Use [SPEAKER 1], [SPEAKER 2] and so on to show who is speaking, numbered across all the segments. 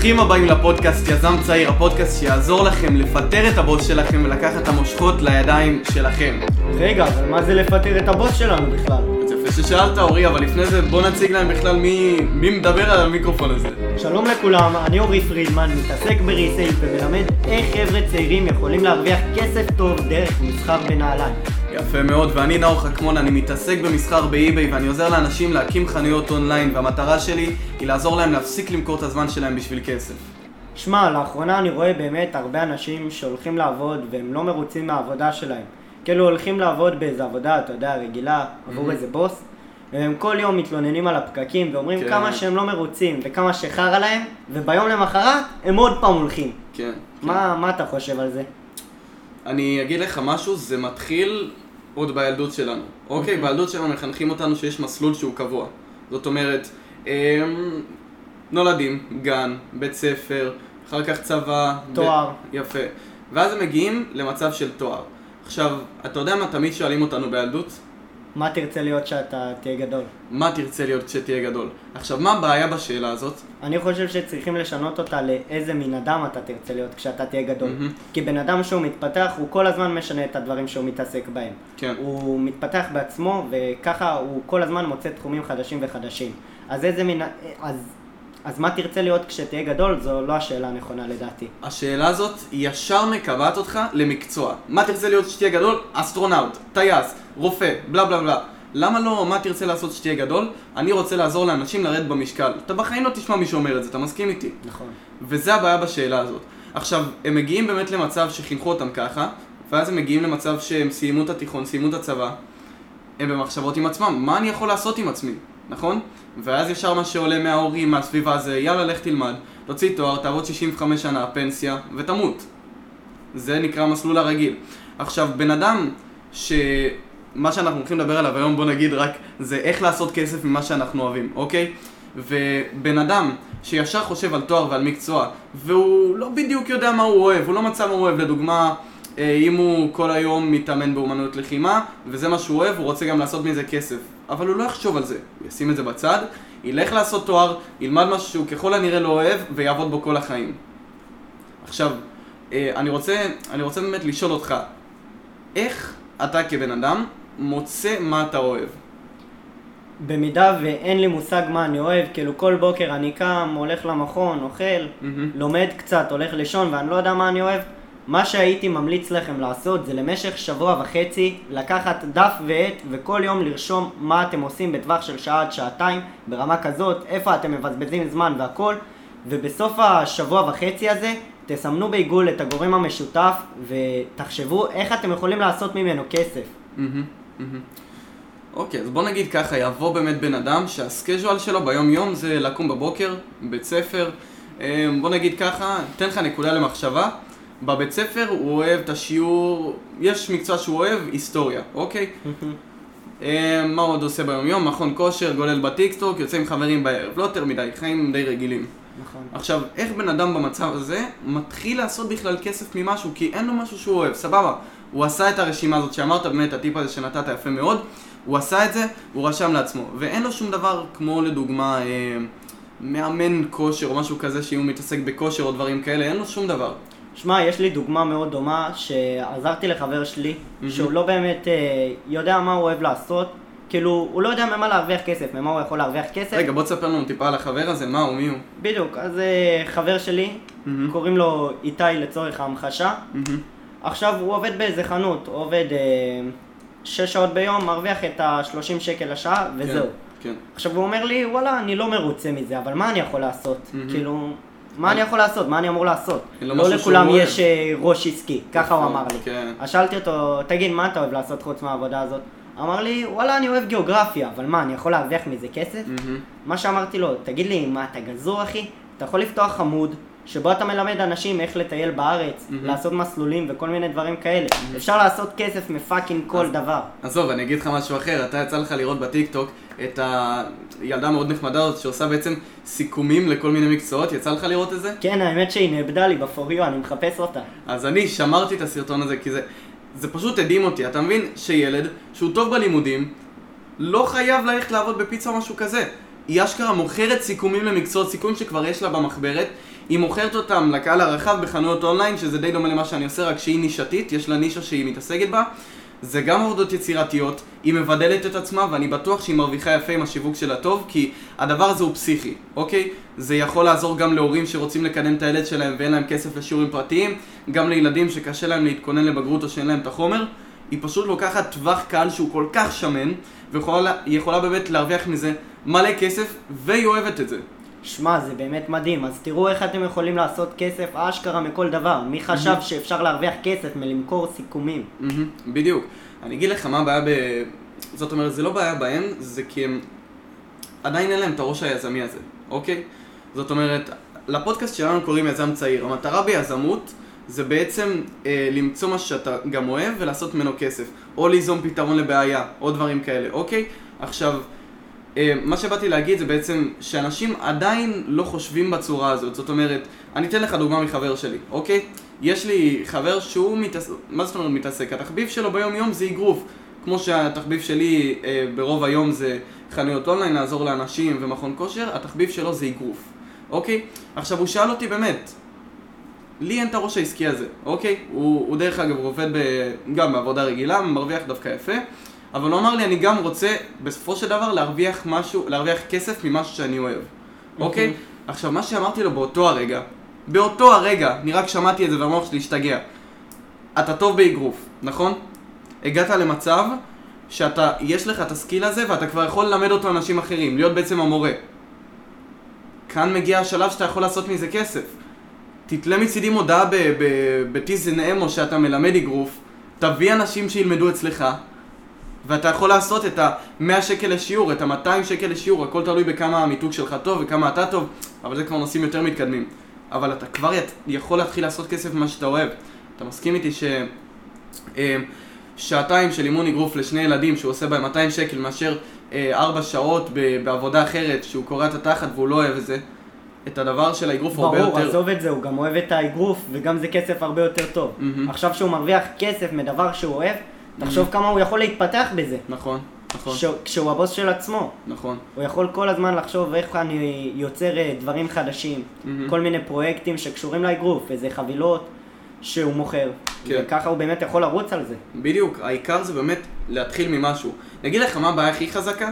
[SPEAKER 1] ברוכים הבאים לפודקאסט יזם צעיר, הפודקאסט שיעזור לכם לפטר את הבוס שלכם ולקחת את המושכות לידיים שלכם.
[SPEAKER 2] רגע, אבל מה זה לפטר את הבוס שלנו בכלל?
[SPEAKER 1] אז יפה ששאלת אורי, אבל לפני זה בוא נציג להם בכלל מי, מי מדבר על המיקרופון הזה.
[SPEAKER 2] שלום לכולם, אני אורי פרידמן, מתעסק ב resale ומלמד איך חבר'ה צעירים יכולים להרוויח כסף טוב דרך מסחר בנעליים.
[SPEAKER 1] יפה מאוד, ואני נאור חכמון, אני מתעסק במסחר באי-ביי ואני עוזר לאנשים להקים חנויות אונליין והמטרה שלי היא לעזור להם להפסיק למכור את הזמן שלהם בשביל כסף.
[SPEAKER 2] שמע, לאחרונה אני רואה באמת הרבה אנשים שהולכים לעבוד והם לא מרוצים מהעבודה שלהם. כאילו הולכים לעבוד באיזה עבודה, אתה יודע, רגילה, עבור איזה בוס, והם כל יום מתלוננים על הפקקים ואומרים
[SPEAKER 1] כן.
[SPEAKER 2] כמה שהם לא מרוצים וכמה שחרא להם, וביום למחרת הם עוד פעם הולכים.
[SPEAKER 1] כן.
[SPEAKER 2] מה, מה אתה חושב על זה?
[SPEAKER 1] אני אגיד לך משהו, זה מתחיל עוד בילדות שלנו. אוקיי, בילדות שלנו מחנכים אותנו שיש מסלול שהוא קבוע. זאת אומרת, אמ, נולדים, גן, בית ספר, אחר כך צבא.
[SPEAKER 2] תואר.
[SPEAKER 1] ב... יפה. ואז הם מגיעים למצב של תואר. עכשיו, אתה יודע מה תמיד שואלים אותנו בילדות?
[SPEAKER 2] מה תרצה להיות שאתה תהיה גדול?
[SPEAKER 1] מה תרצה להיות כשתהיה גדול? עכשיו, מה הבעיה בשאלה הזאת?
[SPEAKER 2] אני חושב שצריכים לשנות אותה לאיזה מין אדם אתה תרצה להיות כשאתה תהיה גדול.
[SPEAKER 1] מהמם.
[SPEAKER 2] כי בן אדם שהוא מתפתח, הוא כל הזמן משנה את הדברים שהוא מתעסק בהם.
[SPEAKER 1] כן.
[SPEAKER 2] הוא מתפתח בעצמו, וככה הוא כל הזמן מוצא תחומים חדשים וחדשים. אז איזה מין... אז, אז מה תרצה להיות כשתהיה גדול, זו לא השאלה הנכונה לדעתי.
[SPEAKER 1] השאלה הזאת ישר מקבעת אותך למקצוע. מה תרצה להיות כשתהיה גדול? אסטרונאוט, טייס, רופא, בלה בלה בלה. למה לא מה תרצה לעשות כשתהיה גדול? אני רוצה לעזור לאנשים לרדת במשקל. אתה בחיים לא תשמע מישהו אומר את זה, אתה מסכים איתי?
[SPEAKER 2] נכון.
[SPEAKER 1] וזה הבעיה בשאלה הזאת. עכשיו, הם מגיעים באמת למצב שחינכו אותם ככה, ואז הם מגיעים למצב שהם סיימו את התיכון, סיימו את הצבא, הם במחשבות עם עצמם, מה אני יכול לעשות עם עצמי, נכון? ואז ישר מה שעולה מההורים, מהסביבה זה, יאללה, לך תלמד, תוציא תואר, תעבוד 65 שנה, פנסיה, ותמות. זה נקרא המסלול הרגיל. עכשיו, בן אדם ש... מה שאנחנו הולכים לדבר עליו היום, בוא נגיד רק, זה איך לעשות כסף ממה שאנחנו אוהבים, אוקיי? ובן אדם שישר חושב על תואר ועל מקצוע, והוא לא בדיוק יודע מה הוא אוהב, הוא לא מצא מה הוא אוהב, לדוגמה, אה, אם הוא כל היום מתאמן באומנויות לחימה, וזה מה שהוא אוהב, הוא רוצה גם לעשות מזה כסף. אבל הוא לא יחשוב על זה, הוא ישים את זה בצד, ילך לעשות תואר, ילמד משהו שהוא ככל הנראה לא אוהב, ויעבוד בו כל החיים. עכשיו, אה, אני רוצה, אני רוצה באמת לשאול אותך, איך אתה כבן אדם מוצא מה אתה אוהב?
[SPEAKER 2] במידה ואין לי מושג מה אני אוהב, כאילו כל בוקר אני קם, הולך למכון, אוכל,
[SPEAKER 1] מהמם.
[SPEAKER 2] לומד קצת, הולך לישון ואני לא יודע מה אני אוהב, מה שהייתי ממליץ לכם לעשות זה למשך שבוע וחצי לקחת דף ועט וכל יום לרשום מה אתם עושים בטווח של שעה עד שעתיים ברמה כזאת, איפה אתם מבזבזים זמן והכל ובסוף השבוע וחצי הזה תסמנו בעיגול את הגורם המשותף ותחשבו איך אתם יכולים לעשות ממנו כסף.
[SPEAKER 1] מהמם. אוקיי, אז בוא נגיד ככה, יבוא באמת בן אדם שה schedule שלו ביום יום זה לקום בבוקר, בית ספר, אה, בוא נגיד ככה, אתן לך נקודה למחשבה, בבית ספר הוא אוהב את השיעור, יש מקצוע שהוא אוהב, היסטוריה, אוקיי? אה, מה הוא עוד עושה ביום יום? מכון כושר, גולל בטיקטוק, יוצא עם חברים בערב, לא יותר מדי, חיים די רגילים.
[SPEAKER 2] נכון.
[SPEAKER 1] עכשיו, איך בן אדם במצב הזה מתחיל לעשות בכלל כסף ממשהו? כי אין לו משהו שהוא אוהב, סבבה. הוא עשה את הרשימה הזאת שאמרת, באמת, הטיפ הזה שנתת יפה מאוד, הוא עשה את זה, הוא רשם לעצמו. ואין לו שום דבר כמו לדוגמה אה, מאמן כושר או משהו כזה, שאם הוא מתעסק בכושר או דברים כאלה, אין לו שום דבר.
[SPEAKER 2] שמע, יש לי דוגמה מאוד דומה שעזרתי לחבר שלי, שהוא לא באמת אה, יודע מה הוא אוהב לעשות, כאילו, הוא לא יודע ממה להרוויח כסף, ממה הוא יכול להרוויח כסף.
[SPEAKER 1] רגע, בוא תספר לנו טיפה על החבר הזה, מה הוא, מי הוא?
[SPEAKER 2] בדיוק, אז אה, חבר שלי,
[SPEAKER 1] מהמם.
[SPEAKER 2] קוראים לו איתי לצורך ההמחשה.
[SPEAKER 1] מהמם.
[SPEAKER 2] עכשיו הוא עובד באיזה חנות, הוא עובד אה, שש שעות ביום, מרוויח את ה-30 שקל לשעה, וזהו.
[SPEAKER 1] כן.
[SPEAKER 2] עכשיו הוא אומר לי, וואלה, אני לא מרוצה מזה, אבל מה אני יכול לעשות?
[SPEAKER 1] מהמם.
[SPEAKER 2] כאילו, מה אני יכול לעשות? מה אני אמור לעשות? לא לכולם יש אה, ראש עסקי, ככה הוא אמר לי.
[SPEAKER 1] כן.
[SPEAKER 2] אז שאלתי אותו, תגיד, מה אתה אוהב לעשות חוץ מהעבודה הזאת? אמר לי, וואלה, אני אוהב גיאוגרפיה, אבל מה, אני יכול להרוויח מזה כסף?
[SPEAKER 1] מהמם.
[SPEAKER 2] מה שאמרתי לו, תגיד לי, מה, אתה גזור אחי? אתה יכול לפתוח עמוד שבו אתה מלמד אנשים איך לטייל בארץ,
[SPEAKER 1] מהמם.
[SPEAKER 2] לעשות מסלולים וכל מיני דברים כאלה. אפשר לעשות כסף מפאקינג כל
[SPEAKER 1] אז-
[SPEAKER 2] דבר.
[SPEAKER 1] עזוב, אני אגיד לך משהו אחר, אתה יצא לך לראות בטיקטוק את הילדה מאוד נחמדה הזאת שעושה בעצם סיכומים לכל מיני מקצועות, יצא לך לראות את זה?
[SPEAKER 2] כן, האמת שהיא נאבדה לי בפוריו, אני מחפש אותה.
[SPEAKER 1] אז אני שמרתי את הסרטון הזה כי זה, זה פשוט הדהים אותי, אתה מבין שילד שהוא טוב בלימודים לא חייב ללכת לעבוד בפיצה או משהו כזה. היא אשכרה מוכרת סיכומים למקצועות סיכום שכבר יש לה במחברת, היא מוכרת אותם לקהל הרחב בחנויות אונליין, שזה די דומה למה שאני עושה, רק שהיא נישתית, יש לה נישה שהיא מתעסקת בה. זה גם עבודות יצירתיות, היא מבדלת את עצמה ואני בטוח שהיא מרוויחה יפה עם השיווק שלה טוב כי הדבר הזה הוא פסיכי, אוקיי? זה יכול לעזור גם להורים שרוצים לקדם את הילד שלהם ואין להם כסף לשיעורים פרטיים, גם לילדים שקשה להם להתכונן לבגרות או שאין להם את החומר. היא פשוט לוקחת טווח קהל שהוא כל כך שמן ויכולה יכולה באמת להרוויח מזה מלא כסף והיא אוהבת את זה.
[SPEAKER 2] שמע, זה באמת מדהים. אז תראו איך אתם יכולים לעשות כסף אשכרה מכל דבר. מי חשב שאפשר להרוויח כסף מלמכור סיכומים?
[SPEAKER 1] מהמם, בדיוק. אני אגיד לך מה הבעיה ב... זאת אומרת, זה לא בעיה בהם, זה כי הם... עדיין אין להם את הראש היזמי הזה, אוקיי? זאת אומרת, לפודקאסט שלנו קוראים יזם צעיר. המטרה ביזמות זה בעצם אה, למצוא משהו שאתה גם אוהב ולעשות ממנו כסף. או ליזום פתרון לבעיה, או דברים כאלה, אוקיי? עכשיו, מה שבאתי להגיד זה בעצם שאנשים עדיין לא חושבים בצורה הזאת. זאת אומרת, אני אתן לך דוגמה מחבר שלי, אוקיי? יש לי חבר שהוא מתעסק, מה זאת אומרת מתעסק? התחביב שלו ביום יום זה אגרוף. כמו שהתחביב שלי אה, ברוב היום זה חנויות אונליין, לעזור לאנשים ומכון כושר, התחביב שלו זה אגרוף, אוקיי? עכשיו הוא שאל אותי באמת, לי אין את הראש העסקי הזה, אוקיי? הוא, הוא דרך אגב עובד ב, גם בעבודה רגילה, מרוויח דווקא יפה, אבל הוא אמר לי, אני גם רוצה בסופו של דבר להרוויח משהו, להרוויח כסף ממשהו שאני אוהב, אוקיי?
[SPEAKER 2] אוקיי.
[SPEAKER 1] עכשיו, מה שאמרתי לו באותו הרגע, באותו הרגע, אני רק שמעתי את זה והמוח שלי השתגע. אתה טוב באגרוף, נכון? הגעת למצב שאתה, יש לך את הסקיל הזה ואתה כבר יכול ללמד אותו אנשים אחרים, להיות בעצם המורה. כאן מגיע השלב שאתה יכול לעשות מזה כסף. תתלה מצידי מודעה בטיזן אמו שאתה מלמד אגרוף, תביא אנשים שילמדו אצלך, ואתה יכול לעשות את ה-100 שקל לשיעור, את ה-200 שקל לשיעור, הכל תלוי בכמה המיתוג שלך טוב וכמה אתה טוב, אבל זה כבר נושאים יותר מתקדמים. אבל אתה כבר ית- יכול להתחיל לעשות כסף ממה שאתה אוהב. אתה מסכים איתי ש... אה, שעתיים של אימון אגרוף לשני ילדים שהוא עושה בהם 200 שקל מאשר אה, ארבע שעות בעבודה אחרת שהוא קורע את התחת והוא לא אוהב את זה, את הדבר של האגרוף הרבה
[SPEAKER 2] ברור,
[SPEAKER 1] יותר...
[SPEAKER 2] עזוב את זה, הוא גם אוהב את האגרוף, וגם זה כסף הרבה יותר טוב.
[SPEAKER 1] מהמם.
[SPEAKER 2] עכשיו שהוא מרוויח כסף מדבר שהוא אוהב, תחשוב כמה הוא יכול להתפתח בזה.
[SPEAKER 1] נכון, נכון,
[SPEAKER 2] כש- כשהוא הבוס של עצמו.
[SPEAKER 1] נכון.
[SPEAKER 2] הוא יכול כל הזמן לחשוב איך אני יוצר אה, דברים חדשים. כל מיני פרויקטים שקשורים לאגרוף, איזה חבילות שהוא מוכר.
[SPEAKER 1] כן.
[SPEAKER 2] וככה הוא באמת יכול לרוץ על זה.
[SPEAKER 1] בדיוק, העיקר זה באמת להתחיל ממשהו. אני אגיד לך מה הבעיה הכי חזקה?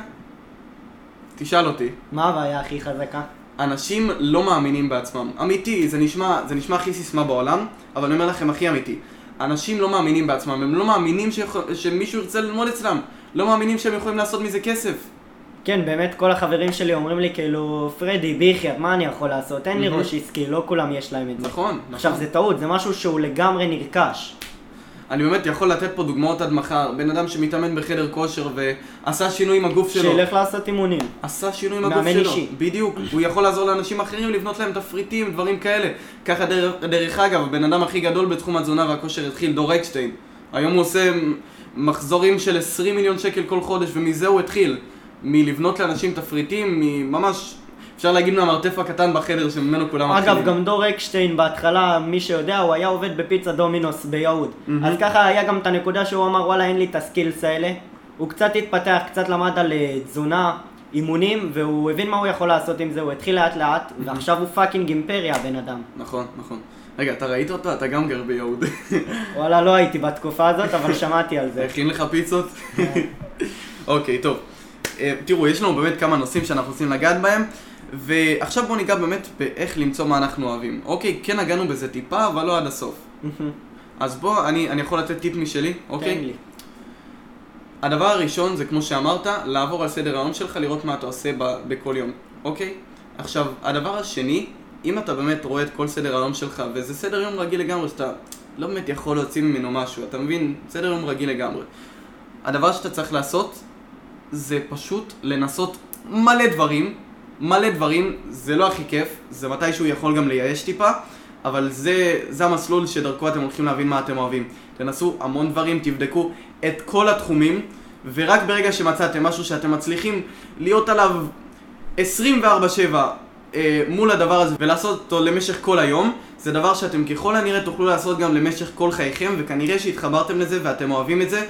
[SPEAKER 1] תשאל אותי.
[SPEAKER 2] מה הבעיה הכי חזקה?
[SPEAKER 1] אנשים לא מאמינים בעצמם. אמיתי, זה נשמע, זה נשמע הכי סיסמה בעולם, אבל אני אומר לכם הכי אמיתי. אנשים לא מאמינים בעצמם, הם לא מאמינים שיכול, שמישהו ירצה ללמוד אצלם. לא מאמינים שהם יכולים לעשות מזה כסף.
[SPEAKER 2] כן, באמת כל החברים שלי אומרים לי כאילו, פרדי, בחייאת, מה אני יכול לעשות? אין לי. ראש עסקי, לא כולם יש להם את זה.
[SPEAKER 1] נכון,
[SPEAKER 2] עכשיו
[SPEAKER 1] נכון.
[SPEAKER 2] זה טעות, זה משהו שהוא לגמרי נרכש.
[SPEAKER 1] אני באמת יכול לתת פה דוגמאות עד מחר. בן אדם שמתאמן בחדר כושר ועשה שינוי עם הגוף שלו.
[SPEAKER 2] שילך לעשות אימונים.
[SPEAKER 1] עשה שינוי עם הגוף
[SPEAKER 2] מאמן
[SPEAKER 1] שלו.
[SPEAKER 2] אישי.
[SPEAKER 1] בדיוק. הוא יכול לעזור לאנשים אחרים לבנות להם תפריטים, דברים כאלה. ככה דרך, דרך אגב, הבן אדם הכי גדול בתחום התזונה והכושר התחיל, דור אקשטיין. היום הוא עושה מחזורים של 20 מיליון שקל כל חודש, ומזה הוא התחיל. מלבנות לאנשים תפריטים, ממש, אפשר להגיד מהמרתף הקטן בחדר שממנו כולם מתחילים.
[SPEAKER 2] אגב, גם דור אקשטיין בהתחלה, מי שיודע, הוא היה עובד בפיצה דומינוס ביהוד. אז ככה היה גם את הנקודה שהוא אמר, וואלה, אין לי את ה skills האלה. הוא קצת התפתח, קצת למד על אה, תזונה, אימונים, והוא הבין מה הוא יכול לעשות עם זה, הוא התחיל לאט לאט, ועכשיו הוא fucking אימפריה, הבן אדם.
[SPEAKER 1] נכון, נכון. רגע, אתה ראית אותו? אתה גם גר ביהוד.
[SPEAKER 2] וואלה, לא הייתי בתקופה הזאת, אבל שמעתי על זה.
[SPEAKER 1] הכין לך פיצות? אוקיי, טוב. אה, תראו, יש לנו באמת כמה נושאים שאנחנו רוצים לגעת בהם, ועכשיו בואו ניגע באמת באיך למצוא מה אנחנו אוהבים. אוקיי, כן נגענו בזה טיפה, אבל לא עד הסוף. אז בוא, אני, אני יכול לתת טיפ משלי, אוקיי?
[SPEAKER 2] תן לי.
[SPEAKER 1] הדבר הראשון זה כמו שאמרת, לעבור על סדר היום שלך, לראות מה אתה עושה ב- בכל יום, אוקיי? עכשיו, הדבר השני, אם אתה באמת רואה את כל סדר היום שלך, וזה סדר יום רגיל לגמרי, שאתה לא באמת יכול להוציא ממנו משהו, אתה מבין? סדר יום רגיל לגמרי. הדבר שאתה צריך לעשות, זה פשוט לנסות מלא דברים, מלא דברים, זה לא הכי כיף, זה מתישהו יכול גם לייאש טיפה, אבל זה, זה המסלול שדרכו אתם הולכים להבין מה אתם אוהבים. תנסו המון דברים, תבדקו את כל התחומים, ורק ברגע שמצאתם משהו שאתם מצליחים להיות עליו 24/7 אה, מול הדבר הזה ולעשות אותו למשך כל היום, זה דבר שאתם ככל הנראה תוכלו לעשות גם למשך כל חייכם, וכנראה שהתחברתם לזה ואתם אוהבים את זה.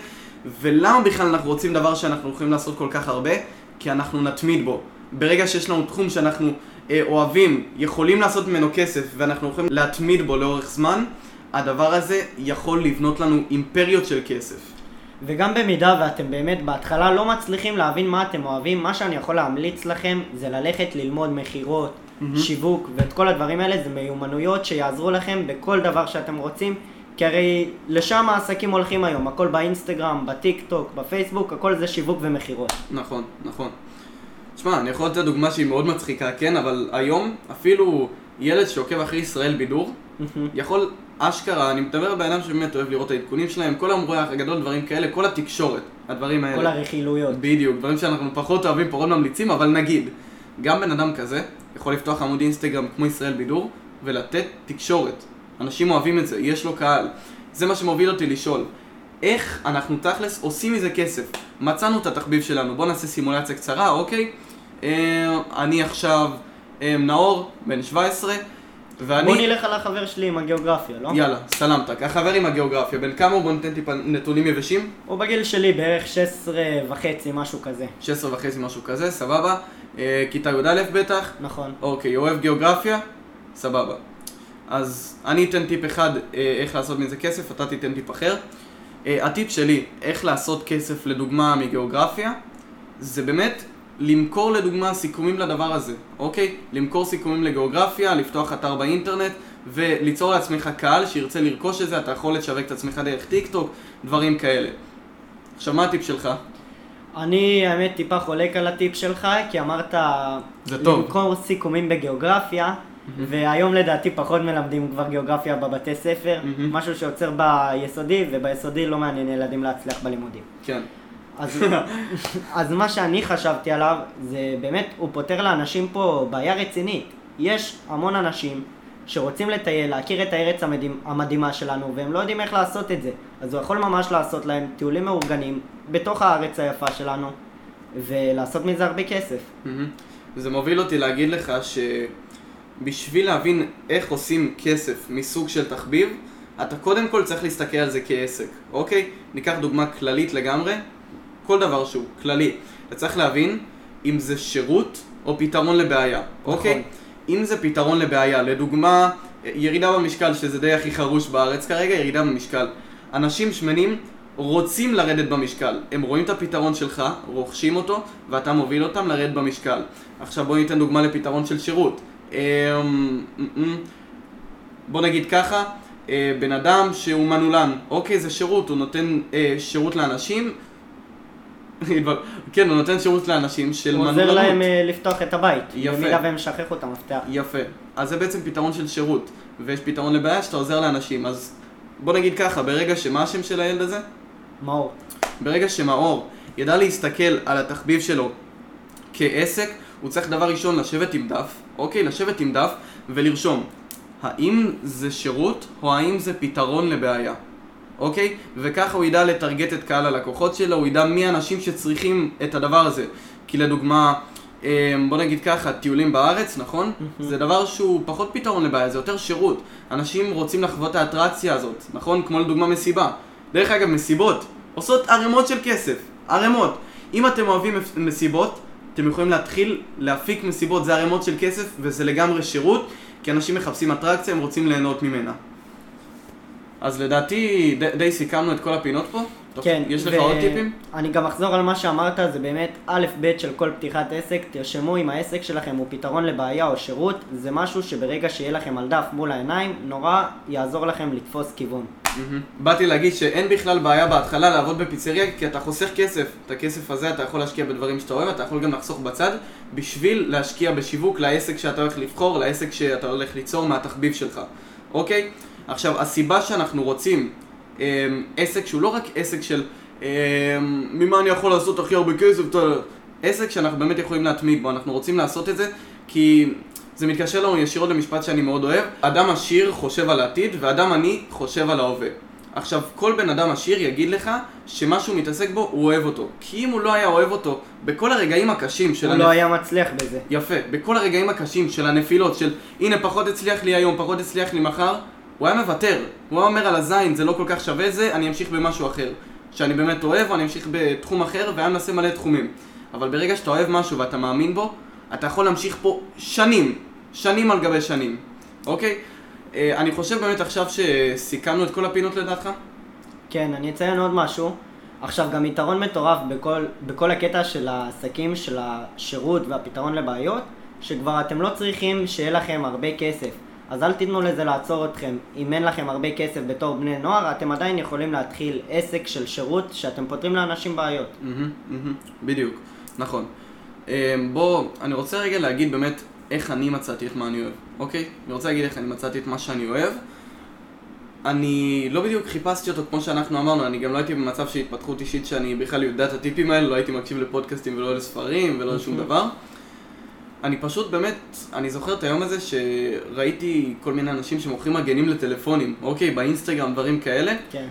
[SPEAKER 1] ולמה בכלל אנחנו רוצים דבר שאנחנו יכולים לעשות כל כך הרבה? כי אנחנו נתמיד בו. ברגע שיש לנו תחום שאנחנו אה, אוהבים, יכולים לעשות ממנו כסף ואנחנו יכולים להתמיד בו לאורך זמן, הדבר הזה יכול לבנות לנו אימפריות של כסף.
[SPEAKER 2] וגם במידה ואתם באמת בהתחלה לא מצליחים להבין מה אתם אוהבים, מה שאני יכול להמליץ לכם זה ללכת ללמוד מכירות,
[SPEAKER 1] מהמם.
[SPEAKER 2] שיווק ואת כל הדברים האלה, זה מיומנויות שיעזרו לכם בכל דבר שאתם רוצים, כי הרי לשם העסקים הולכים היום, הכל באינסטגרם, בטיק טוק, בפייסבוק, הכל זה שיווק ומכירות.
[SPEAKER 1] נכון, נכון. תשמע, אני יכול לתת דוגמה שהיא מאוד מצחיקה, כן, אבל היום אפילו ילד שעוקב אחרי ישראל בידור, יכול אשכרה, אני מדבר על בן אדם שבאמת אוהב לראות את העדכונים שלהם, כל המורח הגדול, דברים כאלה, כל התקשורת, הדברים האלה.
[SPEAKER 2] כל הרכילויות.
[SPEAKER 1] בדיוק, דברים שאנחנו פחות אוהבים, פחות ממליצים, אבל נגיד, גם בן אדם כזה יכול לפתוח עמוד אינסטגרם כמו ישראל בידור ולתת תקשורת. אנשים אוהבים את זה, יש לו קהל. זה מה שמוביל אותי לשאול, איך אנחנו תכלס עושים מזה כסף? מצאנו את התחביב שלנו, בואו נעשה סימולציה קצרה, אוקיי? אה, אני עכשיו אה, נאור, בן 17, ואני...
[SPEAKER 2] בוא נלך על החבר שלי עם הגיאוגרפיה, לא?
[SPEAKER 1] יאללה, סלמתק. החבר עם הגיאוגרפיה, בן כמה הוא? בוא ניתן טיפה נתונים יבשים.
[SPEAKER 2] הוא בגיל שלי בערך 16 וחצי, משהו כזה.
[SPEAKER 1] 16 וחצי, משהו כזה, סבבה. אה, כיתה י"א בטח.
[SPEAKER 2] נכון.
[SPEAKER 1] אוקיי, אוהב גיאוגרפיה? סבבה. אז אני אתן טיפ אחד אה, איך לעשות מזה כסף, אתה תיתן טיפ אחר. אה, הטיפ שלי, איך לעשות כסף לדוגמה מגיאוגרפיה, זה באמת למכור לדוגמה סיכומים לדבר הזה, אוקיי? למכור סיכומים לגיאוגרפיה, לפתוח אתר באינטרנט וליצור לעצמך קהל שירצה לרכוש את זה, אתה יכול לשווק את עצמך דרך טיק טוק, דברים כאלה. עכשיו, מה הטיפ שלך?
[SPEAKER 2] אני האמת טיפה חולק על הטיפ שלך, כי אמרת
[SPEAKER 1] זה טוב.
[SPEAKER 2] למכור סיכומים בגיאוגרפיה, והיום לדעתי פחות מלמדים כבר גיאוגרפיה בבתי ספר,
[SPEAKER 1] מהמם.
[SPEAKER 2] משהו שעוצר ביסודי, וביסודי לא מעניין ילדים להצליח בלימודים.
[SPEAKER 1] כן.
[SPEAKER 2] אז, אז מה שאני חשבתי עליו, זה באמת, הוא פותר לאנשים פה בעיה רצינית. יש המון אנשים שרוצים לטייל, להכיר את הארץ המדהים, המדהימה שלנו, והם לא יודעים איך לעשות את זה. אז הוא יכול ממש לעשות להם טיולים מאורגנים בתוך הארץ היפה שלנו, ולעשות מזה הרבה כסף.
[SPEAKER 1] מהמם. זה מוביל אותי להגיד לך שבשביל להבין איך עושים כסף מסוג של תחביב, אתה קודם כל צריך להסתכל על זה כעסק, אוקיי? ניקח דוגמה כללית לגמרי, כל דבר שהוא כללי. אתה צריך להבין אם זה שירות או פתרון לבעיה, אוקיי? אם זה פתרון לבעיה, לדוגמה, ירידה במשקל, שזה די הכי חרוש בארץ כרגע, ירידה במשקל. אנשים שמנים רוצים לרדת במשקל. הם רואים את הפתרון שלך, רוכשים אותו, ואתה מוביל אותם לרדת במשקל. עכשיו בוא ניתן דוגמה לפתרון של שירות. אמ, בוא נגיד ככה, אה, בן אדם שהוא מנעולן, אוקיי, זה שירות, הוא נותן אה, שירות לאנשים. כן, הוא נותן שירות לאנשים של
[SPEAKER 2] הוא
[SPEAKER 1] מנעולנות.
[SPEAKER 2] עוזר להם אה, לפתוח את הבית,
[SPEAKER 1] יפה.
[SPEAKER 2] במידה והם שכחו את המפתח.
[SPEAKER 1] יפה. אז זה בעצם פתרון של שירות, ויש פתרון לבעיה שאתה עוזר לאנשים. אז בוא נגיד ככה, ברגע שמה השם של הילד הזה?
[SPEAKER 2] מאור.
[SPEAKER 1] ברגע שמאור ידע להסתכל על התחביב שלו כעסק, הוא צריך דבר ראשון לשבת עם דף, אוקיי? לשבת עם דף ולרשום האם זה שירות או האם זה פתרון לבעיה, אוקיי? וככה הוא ידע לטרגט את קהל הלקוחות שלו, הוא ידע מי האנשים שצריכים את הדבר הזה. כי לדוגמה, אה, בוא נגיד ככה, טיולים בארץ, נכון? זה דבר שהוא פחות פתרון לבעיה, זה יותר שירות. אנשים רוצים לחוות את האטרקציה הזאת, נכון? כמו לדוגמה מסיבה. דרך אגב, מסיבות עושות ערימות של כסף, ערימות. אם אתם אוהבים מס- מסיבות, אתם יכולים להתחיל להפיק מסיבות, זה ערימות של כסף וזה לגמרי שירות, כי אנשים מחפשים אטרקציה, הם רוצים ליהנות ממנה. אז לדעתי די, די סיכמנו את כל הפינות פה.
[SPEAKER 2] כן.
[SPEAKER 1] יש לך
[SPEAKER 2] ו-
[SPEAKER 1] עוד טיפים?
[SPEAKER 2] אני גם אחזור על מה שאמרת, זה באמת א' ב' של כל פתיחת עסק, תרשמו אם העסק שלכם הוא פתרון לבעיה או שירות, זה משהו שברגע שיהיה לכם על דף מול העיניים, נורא יעזור לכם לתפוס כיוון.
[SPEAKER 1] מהמם. באתי להגיד שאין בכלל בעיה בהתחלה לעבוד בפיצריה כי אתה חוסך כסף. את הכסף הזה אתה יכול להשקיע בדברים שאתה אוהב, אתה יכול גם לחסוך בצד בשביל להשקיע בשיווק לעסק שאתה הולך לבחור, לעסק שאתה הולך ליצור מהתחביב שלך, אוקיי? עכשיו, הסיבה שאנחנו רוצים אמ, עסק שהוא לא רק עסק של אמ, ממה אני יכול לעשות הכי הרבה כסף. עסק שאנחנו באמת יכולים להתמיד בו, אנחנו רוצים לעשות את זה כי זה מתקשר לנו ישירות למשפט שאני מאוד אוהב. אדם עשיר חושב על העתיד ואדם עני חושב על ההווה. עכשיו, כל בן אדם עשיר יגיד לך שמה שהוא מתעסק בו, הוא אוהב אותו. כי אם הוא לא היה אוהב אותו, בכל הרגעים הקשים של
[SPEAKER 2] הוא לא היה מצליח בזה.
[SPEAKER 1] יפה. בכל הרגעים הקשים של הנפילות, של הנה פחות הצליח לי היום, פחות הצליח לי מחר, הוא היה מוותר. הוא היה אומר על הזין, זה לא כל כך שווה זה, אני אמשיך במשהו אחר. שאני באמת אוהב, או אני אמשיך בתחום אחר, והיה מנסה מלא תחומים. אבל ברגע שאתה אוהב משהו ואתה מאמין בו, אתה יכול להמשיך פה שנים, שנים על גבי שנים, אוקיי? אה, אני חושב באמת עכשיו שסיכמנו את כל הפינות לדעתך?
[SPEAKER 2] כן, אני אציין עוד משהו. עכשיו, גם יתרון מטורף בכל, בכל הקטע של העסקים, של השירות והפתרון לבעיות, שכבר אתם לא צריכים שיהיה לכם הרבה כסף. אז אל תיתנו לזה לעצור אתכם. אם אין לכם הרבה כסף בתור בני נוער, אתם עדיין יכולים להתחיל עסק של שירות שאתם פותרים לאנשים בעיות.
[SPEAKER 1] בדיוק, נכון. אה, בוא, אני רוצה רגע להגיד באמת איך אני מצאתי את מה אני אוהב, אוקיי? אני רוצה להגיד איך אני מצאתי את מה שאני אוהב. אני לא בדיוק חיפשתי אותו כמו שאנחנו אמרנו, אני גם לא הייתי במצב של התפתחות אישית שאני בכלל יודע את הטיפים האלה, לא הייתי מקשיב לפודקאסטים ולא לספרים ולא לשום דבר. אני פשוט באמת, אני זוכר את היום הזה שראיתי כל מיני אנשים שמוכרים מגנים לטלפונים, אוקיי, באינסטגרם, דברים כאלה,
[SPEAKER 2] כן.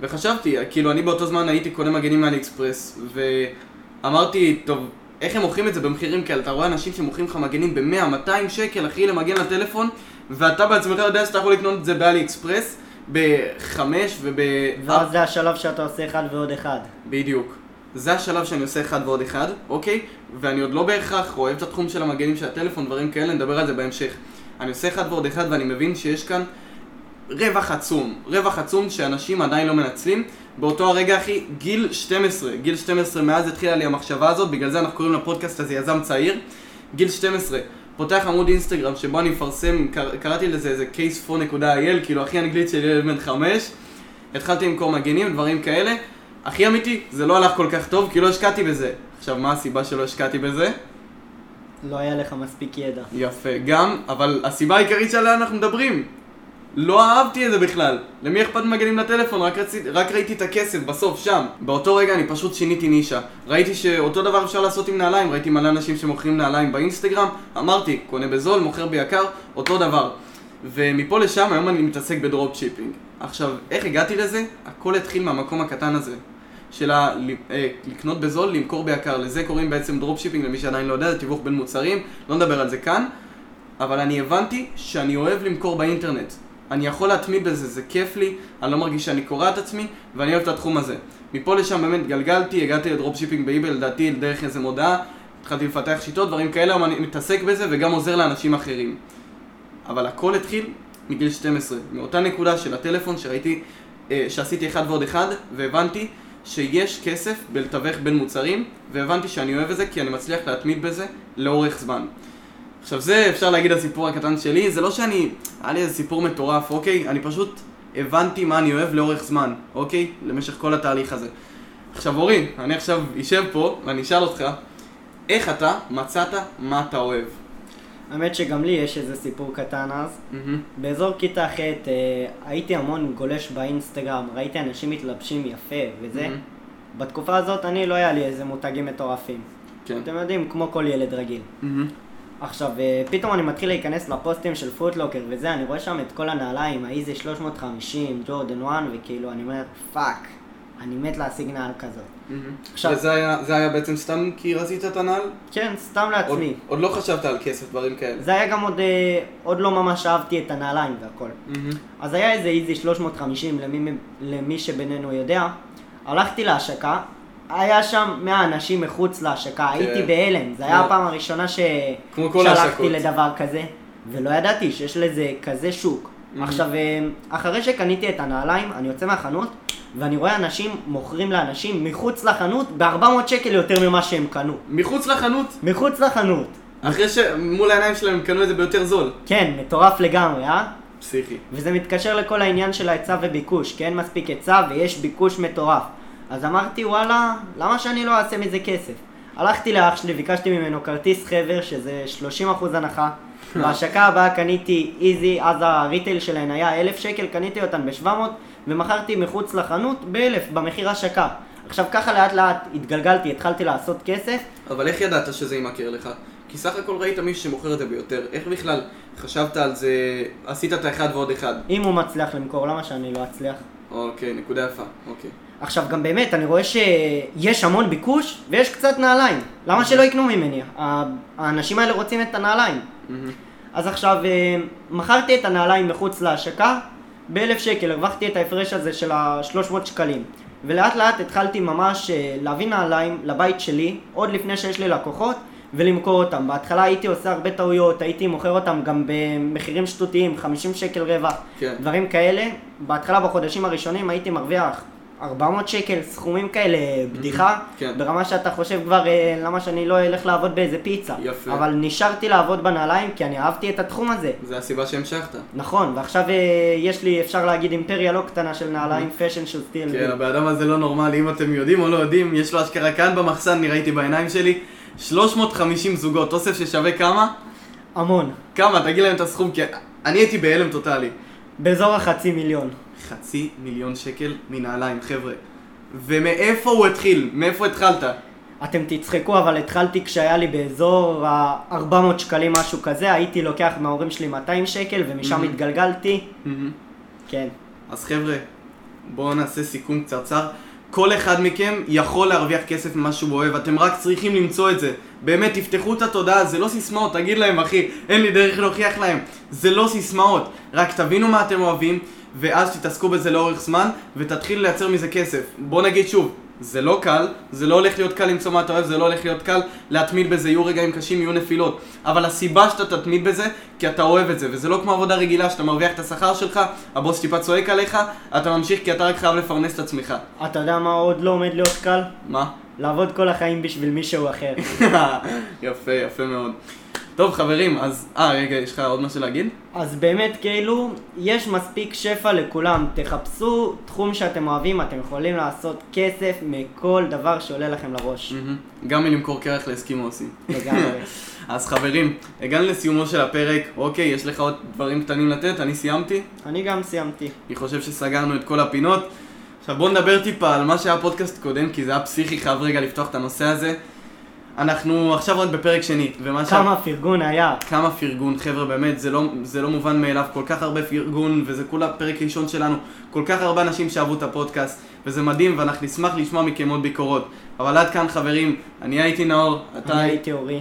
[SPEAKER 1] וחשבתי, כאילו אני באותו זמן הייתי קונה מגנים מאלי אקספרס, ואמרתי, טוב, איך הם מוכרים את זה במחירים כאלה? אתה רואה אנשים שמוכרים לך מגנים ב-100, 200 שקל, אחי, למגן לטלפון, ואתה בעצמך יודע שאתה יכול לקנות את זה באלי אקספרס ב-5 וב...
[SPEAKER 2] ואז זה השלב שאתה עושה אחד ועוד אחד.
[SPEAKER 1] בדיוק. זה השלב שאני עושה אחד ועוד אחד, אוקיי? ואני עוד לא בהכרח אוהב את התחום של המגנים של הטלפון, דברים כאלה, נדבר על זה בהמשך. אני עושה אחד ועוד אחד ואני מבין שיש כאן רווח עצום, רווח עצום שאנשים עדיין לא מנצלים. באותו הרגע, אחי, גיל 12, גיל 12, מאז התחילה לי המחשבה הזאת, בגלל זה אנחנו קוראים לפודקאסט הזה יזם צעיר. גיל 12, פותח עמוד אינסטגרם שבו אני מפרסם, קר, קראתי לזה איזה case4.il, כאילו הכי אנגלית של ילד בן 5. התחלתי למכור מגנים, דברים כאלה. הכי אמיתי, זה לא הלך כל כך טוב, כי לא השקעתי בזה. עכשיו, מה הסיבה שלא השקעתי בזה?
[SPEAKER 2] לא היה לך מספיק ידע.
[SPEAKER 1] יפה, גם, אבל הסיבה העיקרית שעליה אנחנו מדברים. לא אהבתי את זה בכלל. למי אכפת ממגנים לטלפון? רק, רצית, רק ראיתי את הכסף בסוף, שם. באותו רגע אני פשוט שיניתי נישה. ראיתי שאותו דבר אפשר לעשות עם נעליים, ראיתי מלא אנשים שמוכרים נעליים באינסטגרם, אמרתי, קונה בזול, מוכר ביקר, אותו דבר. ומפה לשם היום אני מתעסק ב dropshipping. עכשיו, איך הגעתי לזה? הכל התחיל מהמקום הקטן הזה. של אה, לקנות בזול, למכור ביקר. לזה קוראים בעצם dropshipping, למי שעדיין לא יודע, זה תיווך בין מוצרים, לא נדבר על זה כאן. אבל אני הבנתי שאני אוהב למכור באינטרנט. אני יכול להתמיד בזה, זה כיף לי, אני לא מרגיש שאני קורע את עצמי, ואני אוהב את התחום הזה. מפה לשם באמת גלגלתי, הגעתי ל dropshipping באיביי, לדעתי דרך איזה מודעה, התחלתי לפתח שיטות, דברים כאלה, אני מתעסק בזה וגם עוזר לאנשים אחרים. אבל הכל התחיל מגיל 12, מאותה נקודה של הטלפון שראיתי, אה, שעשיתי אחד ועוד אחד, והבנתי שיש כסף בלתווך בין מוצרים, והבנתי שאני אוהב את זה כי אני מצליח להתמיד בזה לאורך זמן. עכשיו זה אפשר להגיד הסיפור הקטן שלי, זה לא שאני, היה לי איזה סיפור מטורף, אוקיי? אני פשוט הבנתי מה אני אוהב לאורך זמן, אוקיי? למשך כל התהליך הזה. עכשיו אורי, אני עכשיו אשב פה ואני אשאל אותך, איך אתה מצאת מה אתה אוהב?
[SPEAKER 2] האמת שגם לי יש איזה סיפור קטן אז.
[SPEAKER 1] מהמם.
[SPEAKER 2] באזור כיתה ח' אה, הייתי המון גולש באינסטגרם, ראיתי אנשים מתלבשים יפה וזה.
[SPEAKER 1] מהמם.
[SPEAKER 2] בתקופה הזאת אני לא היה לי איזה מותגים מטורפים.
[SPEAKER 1] כן.
[SPEAKER 2] אתם יודעים, כמו כל ילד רגיל.
[SPEAKER 1] מהמם.
[SPEAKER 2] עכשיו, אה, פתאום אני מתחיל להיכנס לפוסטים של פוטלוקר וזה, אני רואה שם את כל הנעליים, האיזי 350, ג'ורדן 1, וכאילו, אני אומר, fuck, אני מת להשיג נעל כזאת. עכשיו-
[SPEAKER 1] וזה היה, זה היה בעצם סתם כי רצית את הנעל?
[SPEAKER 2] כן, סתם
[SPEAKER 1] עוד,
[SPEAKER 2] לעצמי.
[SPEAKER 1] עוד לא חשבת על כסף, דברים כאלה.
[SPEAKER 2] זה היה גם עוד, אה, עוד לא ממש אהבתי את הנעליים והכל. אז היה איזה Yeezy 350 למי, למי שבינינו יודע. הלכתי להשקה, היה שם 100 אנשים מחוץ להשקה, הייתי בהלם, זה היה הפעם הראשונה שהלכתי. לדבר כזה, ולא ידעתי שיש לזה כזה שוק.
[SPEAKER 1] Mhm.
[SPEAKER 2] עכשיו, אה, אחרי שקניתי את הנעליים, אני יוצא מהחנות, ואני רואה אנשים מוכרים לאנשים מחוץ לחנות ב-400 שקל יותר ממה שהם קנו.
[SPEAKER 1] מחוץ לחנות,
[SPEAKER 2] מחוץ לחנות.
[SPEAKER 1] אחרי שמול העיניים שלהם הם קנו את זה ביותר זול.
[SPEAKER 2] כן, מטורף לגמרי, אה?
[SPEAKER 1] פסיכי.
[SPEAKER 2] וזה מתקשר לכל העניין של ההיצע וביקוש, כי אין מספיק היצע ויש ביקוש מטורף. אז אמרתי, וואלה, למה שאני לא אעשה מזה כסף? הלכתי לאח שלי, ביקשתי ממנו כרטיס חבר, שזה 30% הנחה. בהשקה הבאה קניתי איזי, אז הריטייל שלהן היה 1,000 שקל, קניתי אותן ב-700, ומכרתי מחוץ לחנות ב-1,000 במחיר השקה. עכשיו ככה לאט לאט התגלגלתי, התחלתי לעשות כסף,
[SPEAKER 1] אבל איך ידעת שזה יימכר לך? כי סך הכל ראית מישהו שמוכר את זה ביותר. איך בכלל חשבת על זה, עשית את האחד ועוד אחד?
[SPEAKER 2] אם הוא מצליח למכור, למה שאני לא אצליח?
[SPEAKER 1] אוקיי, נקודה יפה. אוקיי.
[SPEAKER 2] עכשיו גם באמת, אני רואה שיש המון ביקוש ויש קצת נעליים. למה שלא יקנו ממני? האנשים האלה רוצים את הנעליים. אז עכשיו, אה, מכרתי את הנעליים מחוץ להשקה ב-1,000 שקל, הרווחתי את ההפרש הזה של ה-300 שקלים. ולאט לאט התחלתי ממש אה, להביא נעליים לבית שלי, עוד לפני שיש לי לקוחות, ולמכור אותם. בהתחלה הייתי עושה הרבה טעויות, הייתי מוכר אותם גם במחירים שטותיים, 50 שקל רווח,
[SPEAKER 1] כן.
[SPEAKER 2] דברים כאלה. בהתחלה בחודשים הראשונים הייתי מרוויח 400 שקל, סכומים כאלה, בדיחה,
[SPEAKER 1] כן.
[SPEAKER 2] ברמה שאתה חושב כבר אה, למה שאני לא אלך לעבוד באיזה פיצה.
[SPEAKER 1] יפה.
[SPEAKER 2] אבל נשארתי לעבוד בנעליים כי אני אהבתי את התחום הזה.
[SPEAKER 1] זה הסיבה שהמשכת.
[SPEAKER 2] נכון, ועכשיו אה, יש לי, אפשר להגיד, אימפריה לא קטנה של נעליים, פשן של סטיל.
[SPEAKER 1] כן, הבן אדם הזה לא נורמלי, אם אתם יודעים או לא יודעים, יש לו אשכרה כאן במחסן, אני ראיתי בעיניים שלי, 350 זוגות, אוסף ששווה כמה?
[SPEAKER 2] המון.
[SPEAKER 1] כמה? תגיד להם את הסכום, כי אני הייתי בהלם טוטאלי.
[SPEAKER 2] באזור החצי מיליון.
[SPEAKER 1] חצי מיליון שקל מנעליים, חבר'ה. ומאיפה הוא התחיל? מאיפה התחלת?
[SPEAKER 2] אתם תצחקו, אבל התחלתי כשהיה לי באזור ה-400 שקלים, משהו כזה, הייתי לוקח מההורים שלי 200 שקל, ומשם
[SPEAKER 1] Mhm.
[SPEAKER 2] התגלגלתי.
[SPEAKER 1] מהמם.
[SPEAKER 2] כן.
[SPEAKER 1] אז חבר'ה, בואו נעשה סיכום קצרצר. כל אחד מכם יכול להרוויח כסף ממה שהוא אוהב, אתם רק צריכים למצוא את זה. באמת, תפתחו את התודעה, זה לא סיסמאות, תגיד להם אחי, אין לי דרך להוכיח להם. זה לא סיסמאות, רק תבינו מה אתם אוהבים, ואז תתעסקו בזה לאורך זמן, ותתחילו לייצר מזה כסף. בוא נגיד שוב, זה לא קל, זה לא הולך להיות קל למצוא מה אתה אוהב, זה לא הולך להיות קל להתמיד בזה, יהיו רגעים קשים, יהיו נפילות. אבל הסיבה שאתה תתמיד בזה, כי אתה אוהב את זה, וזה לא כמו עבודה רגילה שאתה מרוויח את השכר שלך, הבוס טיפה צועק עליך, אתה ממשיך כי אתה רק חייב לפרנס את עצמך.
[SPEAKER 2] אתה יודע מה עוד לא עומד להיות קל?
[SPEAKER 1] מה?
[SPEAKER 2] לעבוד כל החיים בשביל מישהו אחר.
[SPEAKER 1] יפה, יפה מאוד. טוב חברים, אז... אה, רגע, יש לך עוד משהו להגיד?
[SPEAKER 2] אז באמת, כאילו, יש מספיק שפע לכולם. תחפשו תחום שאתם אוהבים, אתם יכולים לעשות כסף מכל דבר שעולה לכם לראש.
[SPEAKER 1] מהמם. גם מלמכור קרח לאסקימוסים.
[SPEAKER 2] לגמרי.
[SPEAKER 1] אז חברים, הגענו לסיומו של הפרק, אוקיי, יש לך עוד דברים קטנים לתת? אני סיימתי?
[SPEAKER 2] אני גם סיימתי.
[SPEAKER 1] אני חושב שסגרנו את כל הפינות. עכשיו בואו נדבר טיפה על מה שהיה פודקאסט קודם, כי זה היה פסיכי, חייב רגע לפתוח את הנושא הזה. אנחנו עכשיו רק בפרק שני, ומה שה-
[SPEAKER 2] כמה פרגון היה.
[SPEAKER 1] כמה פרגון, חבר'ה, באמת, זה לא, זה לא מובן מאליו, כל כך הרבה פרגון, וזה כולה פרק ראשון שלנו, כל כך הרבה אנשים שאהבו את הפודקאסט, וזה מדהים, ואנחנו נשמח לשמוע מכם עוד ביקורות. אבל עד כאן, חברים, אני הייתי נאור, אתה
[SPEAKER 2] אני הייתי אורי.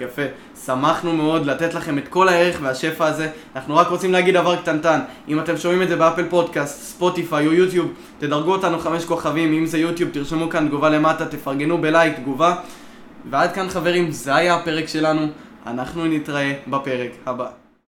[SPEAKER 1] יפה. שמחנו מאוד לתת לכם את כל הערך והשפע הזה. אנחנו רק רוצים להגיד דבר קטנטן. אם אתם שומעים את זה באפל פודקאסט, ספוטיפיי או יוטיוב, תדרגו אותנו חמש כוכבים. אם זה יוטיוב, תרשמו כאן תגובה למטה, תפרגנו בלייק, תגובה. ועד כאן חברים, זה היה הפרק שלנו. אנחנו נתראה בפרק הבא.